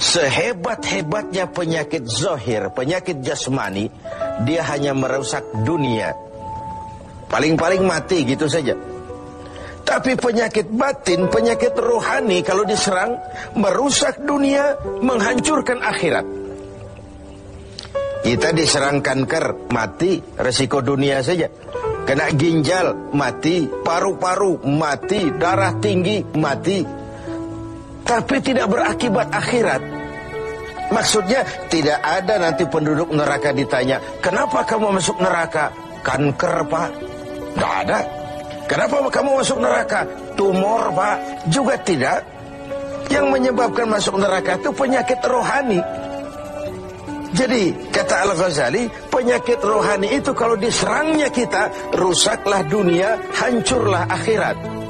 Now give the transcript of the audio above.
Sehebat-hebatnya penyakit zohir, penyakit jasmani, dia hanya merusak dunia. Paling-paling mati gitu saja. Tapi penyakit batin, penyakit rohani kalau diserang, merusak dunia, menghancurkan akhirat. Kita diserang kanker, mati, resiko dunia saja. Kena ginjal, mati, paru-paru, mati, darah tinggi, mati. Tapi tidak berakibat akhirat. Maksudnya tidak ada nanti penduduk neraka ditanya, kenapa kamu masuk neraka? Kanker pak? Tidak ada. Kenapa kamu masuk neraka? Tumor pak? Juga tidak. Yang menyebabkan masuk neraka itu penyakit rohani. Jadi kata Al-Ghazali penyakit rohani itu kalau diserangnya kita rusaklah dunia, hancurlah akhirat.